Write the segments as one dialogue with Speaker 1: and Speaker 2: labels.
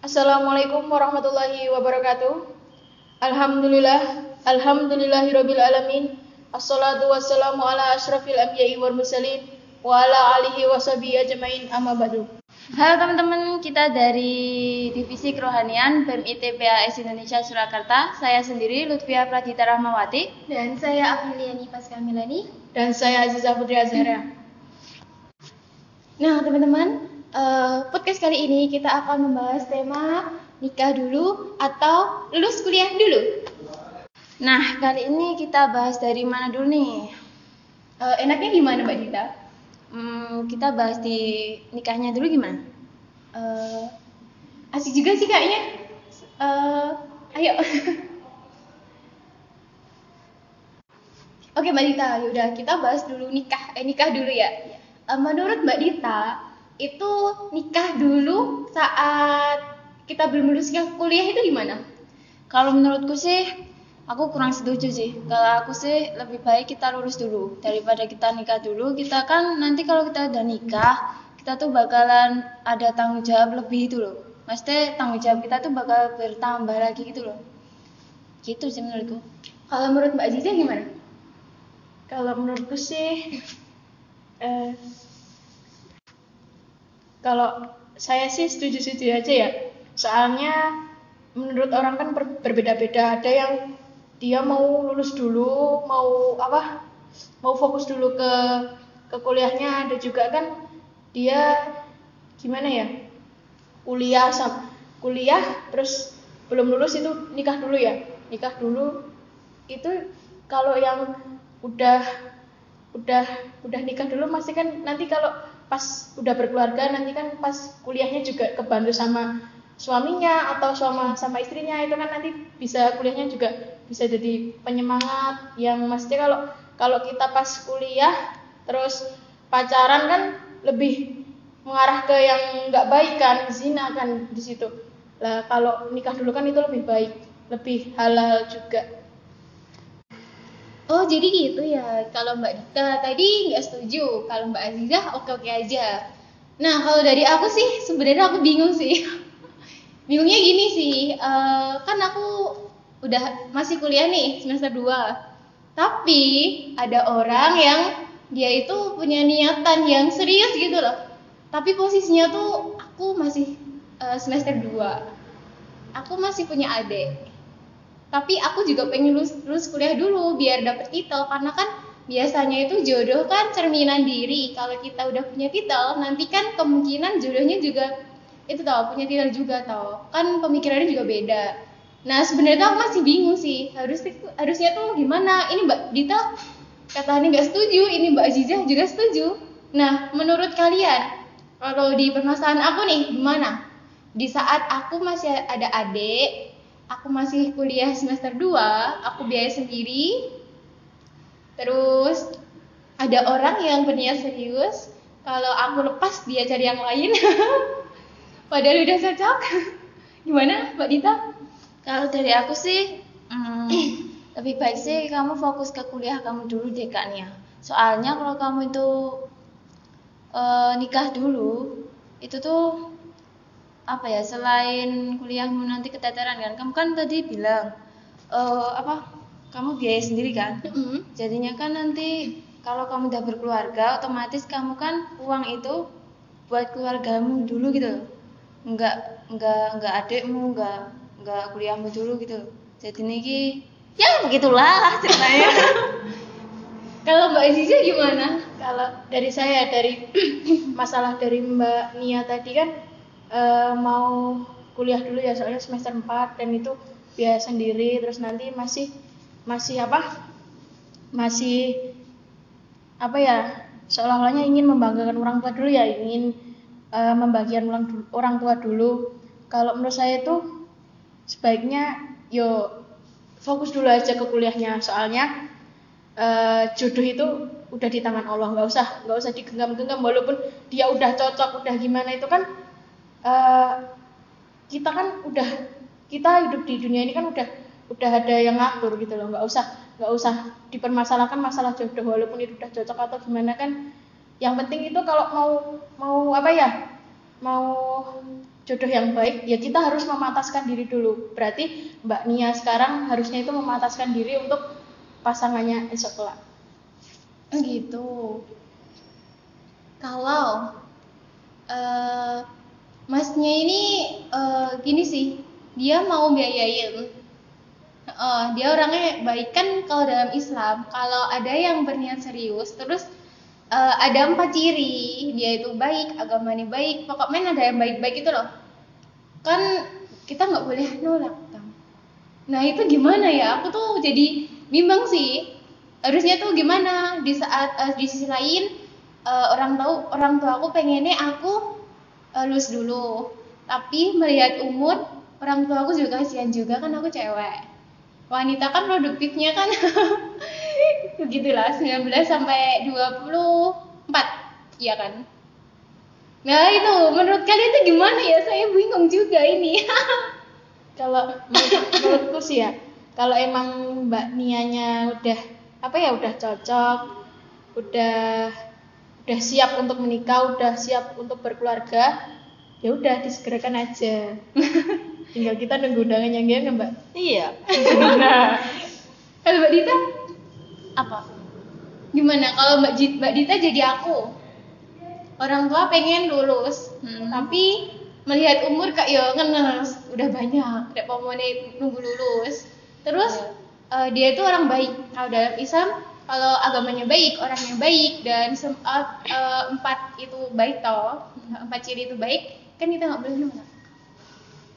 Speaker 1: Assalamualaikum warahmatullahi wabarakatuh. Alhamdulillah, alhamdulillahirabbil alamin. Assalatu wassalamu ala asyrafil anbiya'i wal mursalin wa ala alihi washabihi ajmain amma ba'du.
Speaker 2: Halo teman-teman, kita dari Divisi Kerohanian BEM ITPAS Indonesia Surakarta. Saya sendiri Lutfia Pradita Rahmawati
Speaker 3: Dan saya Apriliani Pasca Milani.
Speaker 1: Dan saya Aziza Putri Azhara.
Speaker 3: Nah, teman-teman, eh, podcast kali ini kita akan membahas tema nikah dulu atau lulus kuliah dulu.
Speaker 2: Nah, kali ini kita bahas dari mana dulu nih?
Speaker 3: Eh, enaknya gimana Mbak Dita?
Speaker 2: Hmm, kita bahas di nikahnya dulu gimana?
Speaker 3: Eh, asik juga sih kayaknya. Eh, ayo. Oke Mbak Dita, yaudah kita bahas dulu nikah. Eh nikah dulu ya. Eh, menurut Mbak Dita, itu nikah dulu saat kita belum lulus kuliah itu gimana?
Speaker 2: Kalau menurutku sih, aku kurang setuju sih. Kalau aku sih lebih baik kita lulus dulu daripada kita nikah dulu. Kita kan nanti kalau kita udah nikah, kita tuh bakalan ada tanggung jawab lebih itu loh. Maksudnya tanggung jawab kita tuh bakal bertambah lagi gitu loh. Gitu sih menurutku.
Speaker 3: Kalau menurut Mbak Aziza gimana?
Speaker 1: Kalau menurutku sih eh, kalau saya sih setuju-setuju aja ya. Soalnya menurut orang kan ber- berbeda-beda. Ada yang dia mau lulus dulu, mau apa? Mau fokus dulu ke ke kuliahnya. Ada juga kan dia gimana ya? Kuliah sam kuliah terus belum lulus itu nikah dulu ya. Nikah dulu itu kalau yang udah udah udah nikah dulu masih kan nanti kalau pas udah berkeluarga nanti kan pas kuliahnya juga kebantu sama suaminya atau sama sama istrinya itu kan nanti bisa kuliahnya juga bisa jadi penyemangat yang maksudnya kalau kalau kita pas kuliah terus pacaran kan lebih mengarah ke yang nggak baik kan zina kan di situ. Lah kalau nikah dulu kan itu lebih baik lebih halal juga
Speaker 3: Oh jadi gitu ya. Kalau Mbak Dita tadi nggak setuju. Kalau Mbak Azizah oke-oke aja. Nah kalau dari aku sih sebenarnya aku bingung sih. Bingungnya gini sih. eh, kan aku udah masih kuliah nih semester 2 Tapi ada orang yang dia itu punya niatan yang serius gitu loh. Tapi posisinya tuh aku masih eh, semester 2 Aku masih punya adik tapi aku juga pengen lulus, lulus kuliah dulu biar dapet titel. Karena kan biasanya itu jodoh kan cerminan diri. Kalau kita udah punya titel nanti kan kemungkinan jodohnya juga itu tau punya titel juga tau. Kan pemikirannya juga beda. Nah sebenarnya aku masih bingung sih harus harusnya tuh gimana? Ini mbak Dita katanya nggak setuju ini mbak Azizah juga setuju. Nah menurut kalian kalau di permasalahan aku nih gimana? Di saat aku masih ada adik aku masih kuliah semester 2, aku biaya sendiri. Terus ada orang yang berniat serius, kalau aku lepas dia cari yang lain. Padahal udah cocok. Gimana, Mbak Dita?
Speaker 2: Kalau dari aku sih, hmm, lebih baik sih kamu fokus ke kuliah kamu dulu deh Kak Nia. Soalnya kalau kamu itu eh, nikah dulu, itu tuh apa ya selain kuliahmu nanti keteteran kan kamu kan tadi bilang eh, apa kamu biaya sendiri kan
Speaker 3: Mm-mm.
Speaker 2: jadinya kan nanti kalau kamu udah berkeluarga otomatis kamu kan uang itu buat keluargamu dulu gitu loh. nggak nggak nggak adikmu nggak nggak kuliahmu dulu gitu jadi niki ya begitulah ceritanya
Speaker 3: Kalau Mbak Aziza gimana?
Speaker 1: Kalau dari saya dari masalah dari Mbak Nia tadi kan eh, mau kuliah dulu ya soalnya semester 4 dan itu biaya sendiri terus nanti masih masih apa? Masih apa ya? Seolah-olahnya ingin membanggakan orang tua dulu ya, ingin eh, membagian orang, orang tua dulu. Kalau menurut saya itu sebaiknya yo fokus dulu aja ke kuliahnya soalnya eh, jodoh itu udah di tangan Allah nggak usah nggak usah digenggam-genggam walaupun dia udah cocok udah gimana itu kan eh, kita kan udah kita hidup di dunia ini kan udah udah ada yang ngatur gitu loh. Nggak usah nggak usah dipermasalahkan masalah jodoh walaupun itu udah cocok atau gimana kan. Yang penting itu kalau mau mau apa ya mau jodoh yang baik ya kita harus memataskan diri dulu. Berarti Mbak Nia sekarang harusnya itu memataskan diri untuk pasangannya esok kelak.
Speaker 3: Gitu. Kalau eh masnya ini eh, gini sih dia mau biayain. Eh, dia orangnya baik kan kalau dalam Islam. Kalau ada yang berniat serius terus eh, ada empat ciri. Dia itu baik agamanya baik pokoknya ada yang baik-baik itu loh. Kan kita nggak boleh nolak Kang. nah itu gimana ya? Aku tuh jadi bimbang sih. Harusnya tuh gimana? Di saat eh, di sisi lain eh, orang tahu orang tua aku pengennya aku eh, lulus dulu. Tapi melihat umur orang tua aku juga kasihan juga kan aku cewek. Wanita kan produktifnya kan. Begitulah 19 sampai 24 iya kan? Nah itu menurut kalian itu gimana ya? Saya bingung juga ini.
Speaker 1: Kalau menurut, menurutku sih ya kalau emang Mbak Nianya udah apa ya udah cocok udah udah siap untuk menikah udah siap untuk berkeluarga ya udah disegerakan aja. Tinggal kita nunggu undangan yang gimana Mbak?
Speaker 2: Iya.
Speaker 1: nah
Speaker 3: kalau Mbak Dita.
Speaker 2: Apa?
Speaker 3: gimana? Kalau Mbak, Jit- Mbak Dita jadi aku. Orang tua pengen lulus
Speaker 2: Hmm.
Speaker 3: tapi melihat umur kak yo ngenes. Udah banyak tidak mau nunggu lulus. Terus eh, dia itu orang baik kalau dalam Islam kalau agamanya baik orangnya baik dan sem- eh, eh, empat itu baik toh empat ciri itu baik kan kita nggak boleh nolak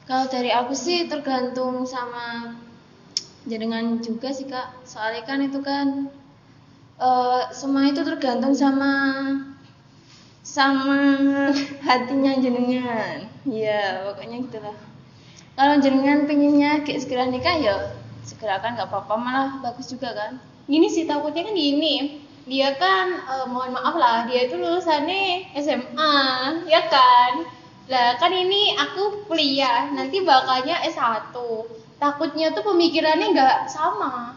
Speaker 2: Kalau dari aku sih tergantung sama jenengan juga sih kak. Soalnya kan itu kan eh semua itu tergantung sama sama hatinya jenengan. Iya pokoknya gitulah. Kalau jenengan pengennya kayak segera nikah ya segera kan nggak apa-apa malah bagus juga kan.
Speaker 3: Gini sih takutnya kan gini. Dia kan eh, mohon maaf lah dia itu lulusannya SMA ya kan? Lah kan ini aku kuliah nanti bakalnya S1 takutnya tuh pemikirannya nggak sama.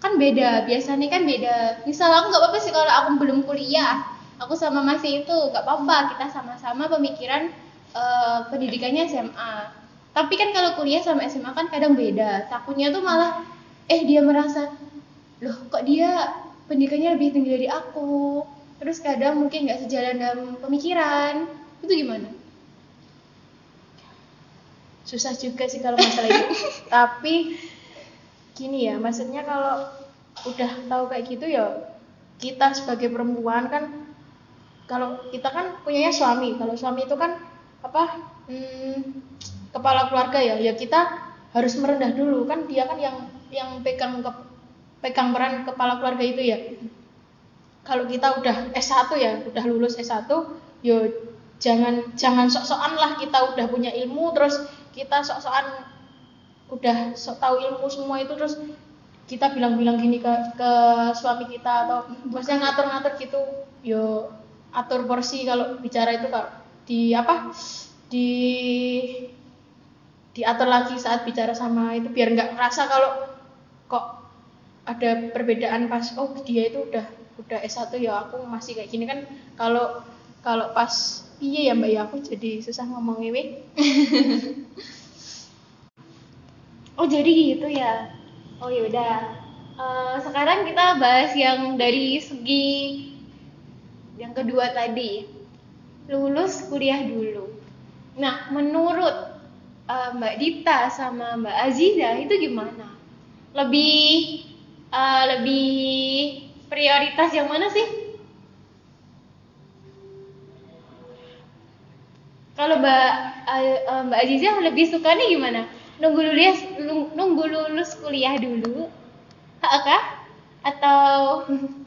Speaker 3: Kan beda biasanya kan beda. Misal aku nggak apa-apa sih kalau aku belum kuliah. Aku sama masih itu nggak apa-apa. Kita sama-sama pemikiran eh, pendidikannya SMA tapi kan kalau kuliah sama SMA kan kadang beda. Takutnya tuh malah eh dia merasa loh kok dia pendidikannya lebih tinggi dari aku? Terus kadang mungkin nggak sejalan dalam pemikiran. Itu gimana?
Speaker 1: Susah juga sih kalau masalah itu. Tapi gini ya maksudnya kalau udah tahu kayak gitu ya kita sebagai perempuan kan kalau kita kan punyanya suami. Kalau suami itu kan apa hmm, kepala keluarga ya. Ya kita harus merendah dulu. Kan dia kan yang yang pegang ke, pegang peran kepala keluarga itu ya. Kalau kita udah S1 ya udah lulus S1 yo jangan jangan sok-sokan lah kita udah punya ilmu terus kita sok-sokan udah sok tahu ilmu semua itu terus kita bilang-bilang gini ke ke suami kita atau maksudnya ngatur-ngatur gitu yo atur porsi kalau bicara itu kalau di apa? Di diatur lagi saat bicara sama itu biar nggak ngerasa kalau kok ada perbedaan pas oh dia itu udah udah S1 ya aku masih kayak gini kan. Kalau kalau pas iya ya mbak ya aku jadi susah ngomong ini.
Speaker 3: Oh jadi gitu ya? Oh yaudah Eh, sekarang kita bahas yang dari segi yang kedua tadi. Lulus kuliah dulu. Nah menurut eh, Mbak Dita sama Mbak Aziza itu gimana? Lebih eh, lebih prioritas yang mana sih Kalau Mbak eh, Mbak Aziza lebih sukanya gimana? Nunggu lulus nunggu lulus kuliah dulu, kah? Atau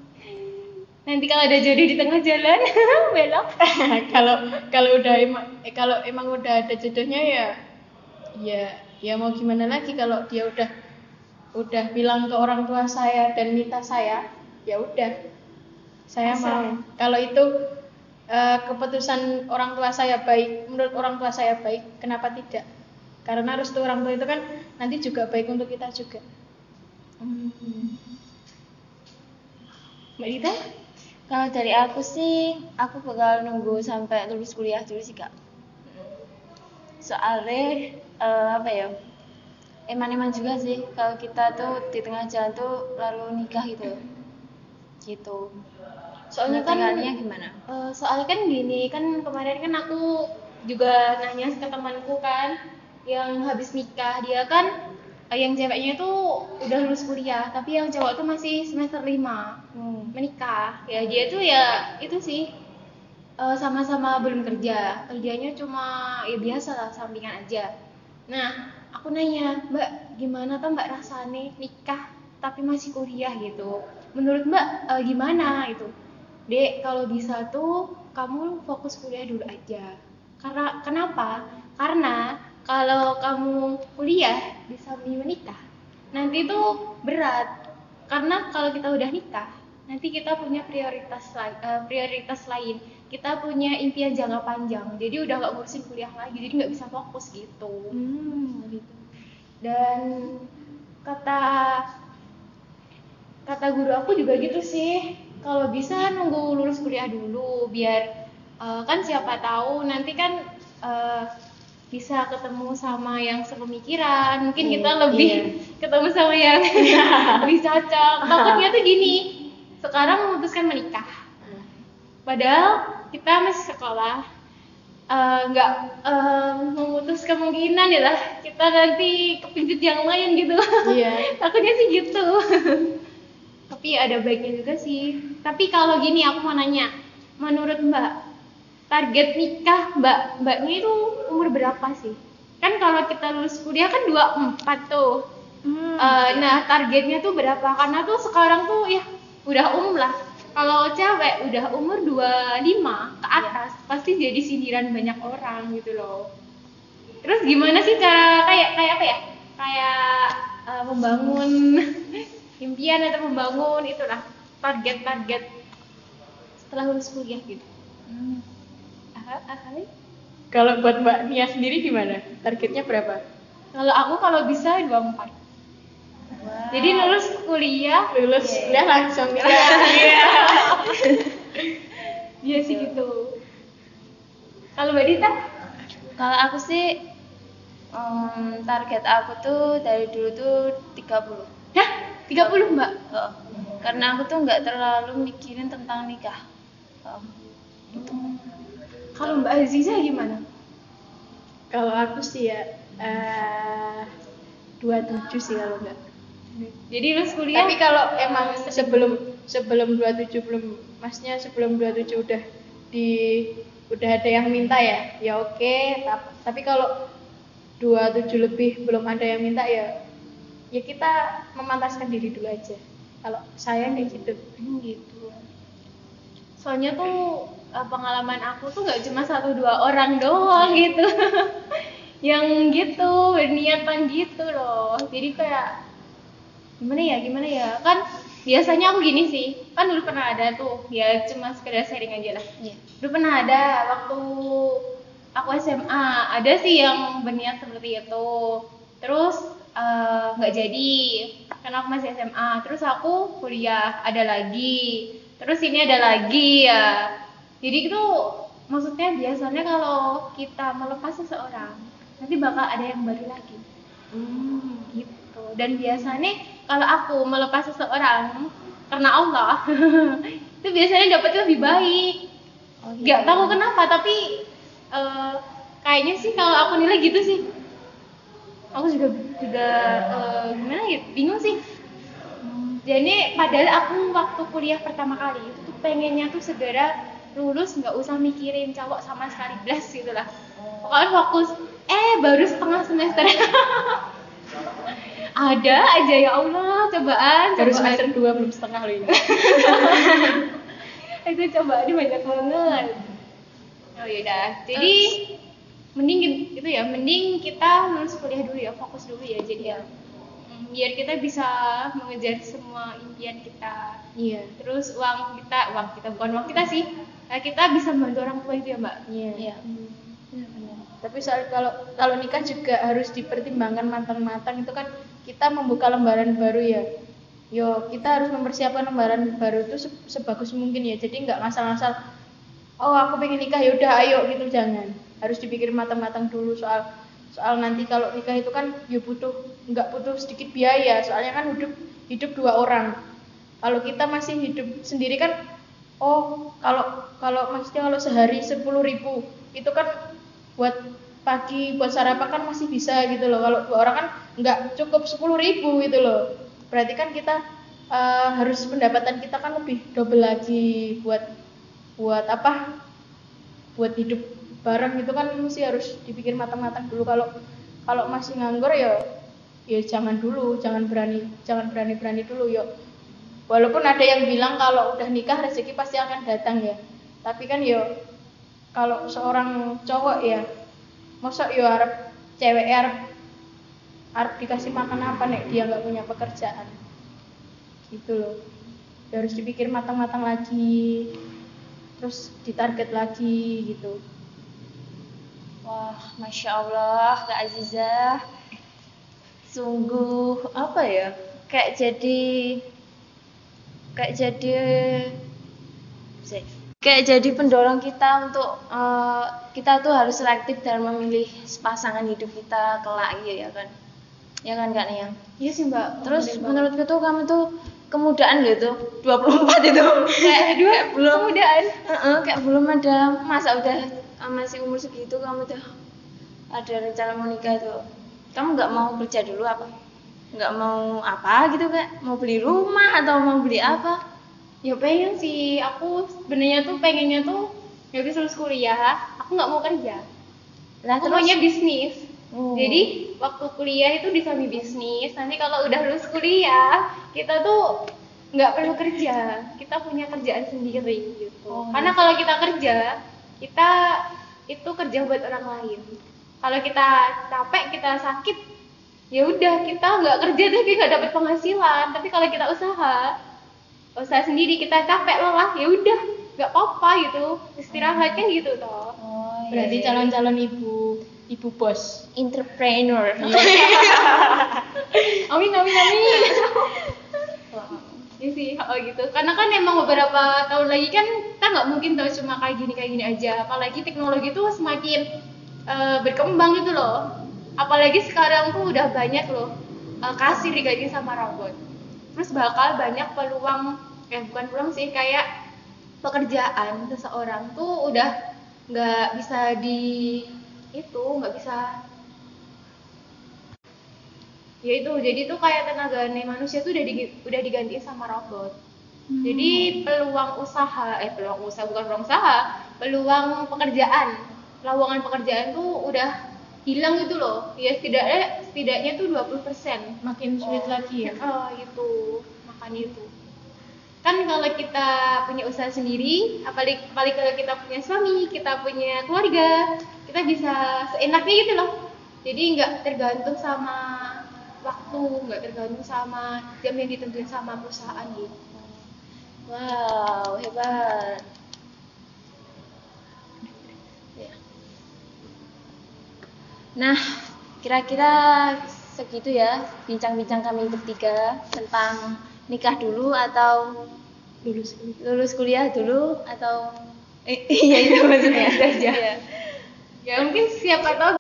Speaker 3: nanti kalau ada jodoh di tengah jalan belok?
Speaker 1: kalau kalau udah emang kalau emang udah ada jodohnya ya ya ya mau gimana lagi kalau dia udah udah bilang ke orang tua saya dan minta saya ya udah saya
Speaker 3: Asal
Speaker 1: mau
Speaker 3: ya?
Speaker 1: kalau itu eh, keputusan orang tua saya baik menurut orang tua saya baik kenapa tidak karena restu orang tua itu kan nanti juga baik untuk kita juga
Speaker 3: Mbak Dita?
Speaker 2: Kalau dari aku sih, aku bakal nunggu sampai lulus kuliah dulu sih kak. soalnya eh, apa ya eman-eman juga sih kalau kita tuh di tengah jalan tuh lalu nikah gitu. Gitu.
Speaker 3: Soalnya kan
Speaker 2: gimana?
Speaker 3: Eh, soalnya kan gini kan kemarin kan aku juga nanya ke temanku kan yang habis nikah dia kan eh, yang ceweknya tuh udah lulus kuliah tapi yang cowok tuh masih semester 5
Speaker 2: hmm.
Speaker 3: menikah. Ya dia tuh ya itu sih eh, sama-sama belum kerja. Kerjanya cuma ya biasa lah sampingan aja. Nah aku nanya mbak gimana tuh mbak rasanya nikah tapi masih kuliah gitu? Menurut mbak eh, gimana? Itu dek kalau bisa tuh kamu fokus kuliah dulu aja. Karena kenapa? Karena kalau kamu kuliah samping menikah nanti tuh berat. Karena kalau kita udah nikah nanti kita punya prioritas lain prioritas lain kita punya impian jangka panjang. Jadi udah nggak ngurusin kuliah lagi jadi nggak bisa fokus gitu.
Speaker 2: Hmm, gitu.
Speaker 3: dan kata kata guru aku juga gitu sih. Kalau bisa nunggu lulus kuliah dulu biar eh, kan siapa tahu nanti kan eh, bisa ketemu sama yang sepemikiran. Mungkin kita
Speaker 1: Hmm,
Speaker 3: lebih
Speaker 1: iya.
Speaker 3: ketemu sama yang lebih cocok. Takutnya tuh gini sekarang memutuskan menikah. Padahal kita masih sekolah eh, nggak eh, memutus kemungkinan ya lah. Kita nanti kepincut yang lain gitu.
Speaker 1: Iya.
Speaker 3: takutnya sih gitu. Tapi ada baiknya juga sih. Tapi kalau gini aku mau nanya. Menurut mbak target nikah mbak mbaknya itu umur berapa sih? Kan kalau kita lulus kuliah kan 24 tuh.
Speaker 2: Hmm,
Speaker 3: Eh, nah targetnya tuh berapa? Karena tuh sekarang tuh ya udah umum lah kalau cewek udah umur 25 ke atas pasti jadi sindiran banyak orang gitu loh terus gimana sih cara kayak kayak apa ya kayak eh, membangun impian atau membangun itulah target-target setelah lulus kuliah gitu
Speaker 2: hmm.
Speaker 3: Ah, ah?
Speaker 1: Kalau buat Mbak Nia sendiri gimana? Targetnya berapa?
Speaker 3: kalau aku kalau bisa 24
Speaker 2: Wow.
Speaker 3: Jadi lulus kuliah
Speaker 1: Lulus kuliah langsung gitu.
Speaker 3: Iya sih gitu. Kalau Mbak Dita?
Speaker 2: Kalau aku sih em, target aku tuh dari dulu tuh 30.
Speaker 3: Hah? 30 Mbak?
Speaker 2: Heeh. Karena aku tuh nggak terlalu mikirin tentang nikah. Heeh.
Speaker 3: Kalau Mbak Aziza gimana?
Speaker 1: Kalau aku sih ya eh 27 sih kalau enggak.
Speaker 3: Jadi lulus kuliah?
Speaker 1: Tapi kalau emang sebelum sebelum 27 belum masnya sebelum 27 udah di udah ada yang minta ya, ya oke. Tap- Tapi kalau 27 lebih belum ada yang minta ya ya kita memantaskan diri dulu aja. Kalau saya kayak gitu.
Speaker 3: Hmm, gitu. Soalnya tuh eh, pengalaman aku tuh nggak cuma satu dua orang doang gitu. yang gitu berniatan gitu loh. Jadi kayak gimana ya gimana ya? Kan biasanya aku gini sih. Kan dulu pernah ada tuh ya cuma sekedar sharing aja lah.
Speaker 2: Iya.
Speaker 3: dulu pernah ada waktu aku SMA ada sih yang berniat seperti itu. Terus eh, nggak jadi. Karena aku masih SMA terus aku kuliah ada lagi. Terus ini ada lagi ya. Jadi itu maksudnya biasanya kalau kita melepas seseorang nanti bakal ada yang baru lagi
Speaker 1: Hmm.
Speaker 3: gitu. Dan biasanya kalau aku melepas seseorang karena Allah itu biasanya dapetnya lebih baik.
Speaker 2: Oh,
Speaker 3: nggak tahu kenapa tapi eh, kayaknya sih kalau aku nilai gitu sih. Aku juga juga eh, gimana ya bingung sih. Jadi padahal aku waktu kuliah pertama kali itu tuh pengennya tuh segera lulus nggak usah mikirin cowok sama sekali blast gitu lah. Pokoknya fokus eh baru setengah semester. Ada aja ya Allah cobaan
Speaker 1: Baru
Speaker 3: cobaan.
Speaker 1: semester 2 belum setengah loh ini.
Speaker 3: itu cobaan banyak banget. Oh yaudah jadi mending git- itu ya mending kita lulus kuliah dulu ya fokus dulu ya jadi ya. Mm, biar kita bisa mengejar semua impian kita.
Speaker 1: Iya.
Speaker 3: terus uang kita uang kita bukan uang kita sih eh, kita bisa membantu orang tua itu ya mbak
Speaker 1: Iya.
Speaker 2: Iya. Benar-benar.
Speaker 1: Tapi soal kalau kalau nikah juga harus dipertimbangkan matang-matang itu kan kita membuka lembaran baru ya. Yo, kita harus mempersiapkan lembaran baru itu se- sebagus mungkin ya. Jadi nggak ngasal-ngasal oh aku pengen nikah ya udah ayo gitu jangan. harus dipikir matang-matang dulu soal soal nanti kalau nikah itu kan ya butuh nggak butuh sedikit biaya soalnya kan hidup hidup dua orang kalau kita masih hidup sendiri kan oh kalau kalau maksudnya kalau sehari sepuluh ribu itu kan buat pagi buat sarapan kan masih bisa gitu loh. Kalau dua orang kan nggak cukup sepuluh ribu gitu loh. Berarti kan kita uh, harus pendapatan kita kan lebih double lagi buat buat apa? Buat hidup bareng itu kan mesti harus dipikir matang-matang dulu. Kalau kalau masih nganggur ya ya jangan dulu jangan berani jangan berani berani dulu. Yuk walaupun ada yang bilang kalau udah nikah rezeki pasti akan datang ya. Tapi kan yo kalau seorang cowok ya masa yo harap cewek harap harap dikasih makan apa nih dia nggak punya pekerjaan. Gitu loh. Ya harus dipikir matang-matang lagi terus ditarget lagi gitu.
Speaker 2: Wah masya Allah kak Azizah sungguh apa ya kayak jadi kayak jadi kayak jadi pendorong kita untuk uh, kita tuh harus selektif dalam memilih pasangan hidup kita kelak iya ya kan? Ya kan kak Nia?
Speaker 3: Iya sih mbak.
Speaker 2: Terus menurutku tuh kamu tuh kemudaan gitu 24 itu.
Speaker 3: Kayak dua kayak belum kemudaan?
Speaker 2: Uh -uh, kayak belum ada masa udah uh, masih umur segitu kamu tuh ada rencana mau nikah tuh. Kamu nggak mau kerja dulu apa nggak mau apa gitu kak. Mau beli rumah atau mau beli apa?
Speaker 3: Ya pengen sih. Aku sebenarnya tuh pengennya tuh ya habis lulus kuliah aku nggak mau kerja. Lah aku maunya bisnis. Oh. jadi waktu kuliah itu di sambil bisnis. Nanti kalau udah lulus kuliah kita tuh nggak perlu kerja. Kita punya kerjaan sendiri gitu. Oh. karena kalau kita kerja kita itu kerja buat orang lain. Kalau kita capek kita sakit ya udah kita nggak kerja tapi nggak dapat penghasilan. Tapi kalau kita usaha usaha sendiri kita capek lelah ya udah nggak apa-apa gitu. Istirahat kan gitu toh.
Speaker 1: Oh, iya, berarti iya. calon-calon ibu ibu bos.
Speaker 2: Entrepreneur.
Speaker 3: Iya. amin amin. Amin ya sih oh gitu. Karena kan emang beberapa tahun lagi kan kita nggak mungkin tahu cuma kayak gini kayak gini aja. Apalagi teknologi tuh semakin uh, berkembang gitu loh apalagi sekarang tuh udah banyak loh uh, kasir diganti sama robot. Terus bakal banyak peluang eh bukan peluang sih kayak pekerjaan seseorang tuh udah nggak bisa di itu nggak bisa. Ya itu jadi tuh kayak tenaga manusia tuh udah di, udah diganti sama robot. Hmm. jadi peluang usaha eh peluang usaha bukan peluang usaha peluang pekerjaan. Lowongan pekerjaan tuh udah hilang gitu loh. Ya setidaknya setidaknya tuh 20%
Speaker 1: makin sulit oh. lagi ya?
Speaker 3: Oh itu makanya itu. Kan kalau kita punya usaha sendiri apalagi, apalagi kalau kita punya suami kita punya keluarga kita bisa seenaknya gitu loh. Jadi nggak tergantung sama waktu nggak tergantung sama jam yang ditentuin sama perusahaan gitu.
Speaker 2: Wow hebat Nah, kira-kira segitu ya bincang-bincang kami bertiga tentang nikah dulu atau lulus lulus kuliah dulu atau
Speaker 3: eh, iya itu maksudnya aja. ya. ya mungkin siapa tahu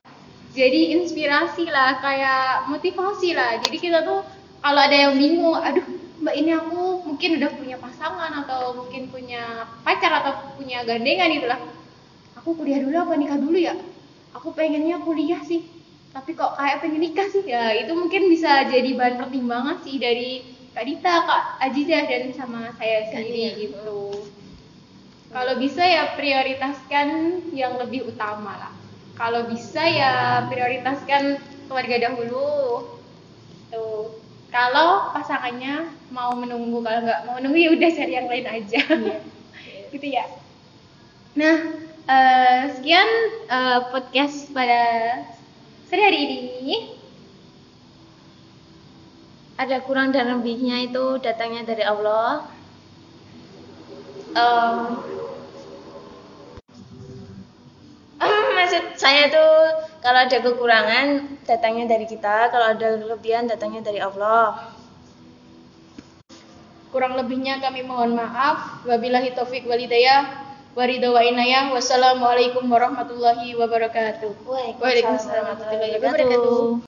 Speaker 3: jadi inspirasi lah kayak motivasi lah. Jadi kita tuh kalau ada yang bingung aduh mbak ini aku mungkin udah punya pasangan atau mungkin punya pacar atau punya gandengan gitu lah. Aku kuliah dulu apa nikah dulu ya aku pengennya kuliah sih tapi kok kayak pengen nikah sih ya itu mungkin bisa jadi bahan pertimbangan sih dari Kak Dita, Kak Aziza dan sama saya sendiri gitu. Kalau bisa ya prioritaskan yang lebih utama lah. Kalau bisa ya prioritaskan keluarga dahulu. Tuh. Kalau pasangannya mau menunggu, kalau nggak mau menunggu ya udah cari yang lain aja. Iya. gitu ya. Nah, uh, sekian uh, podcast pada sore hari ini.
Speaker 2: Ada kurang dan lebihnya itu datangnya dari Allah. Um, maksud saya itu kalau ada kekurangan datangnya dari kita, kalau ada kelebihan datangnya dari Allah.
Speaker 1: Kurang lebihnya kami mohon maaf. Wabillahi taufik walidayah. Waridho wa inayah. Wassalamualaikum warahmatullahi wabarakatuh. Waalaikumsalam warahmatullahi wabarakatuh.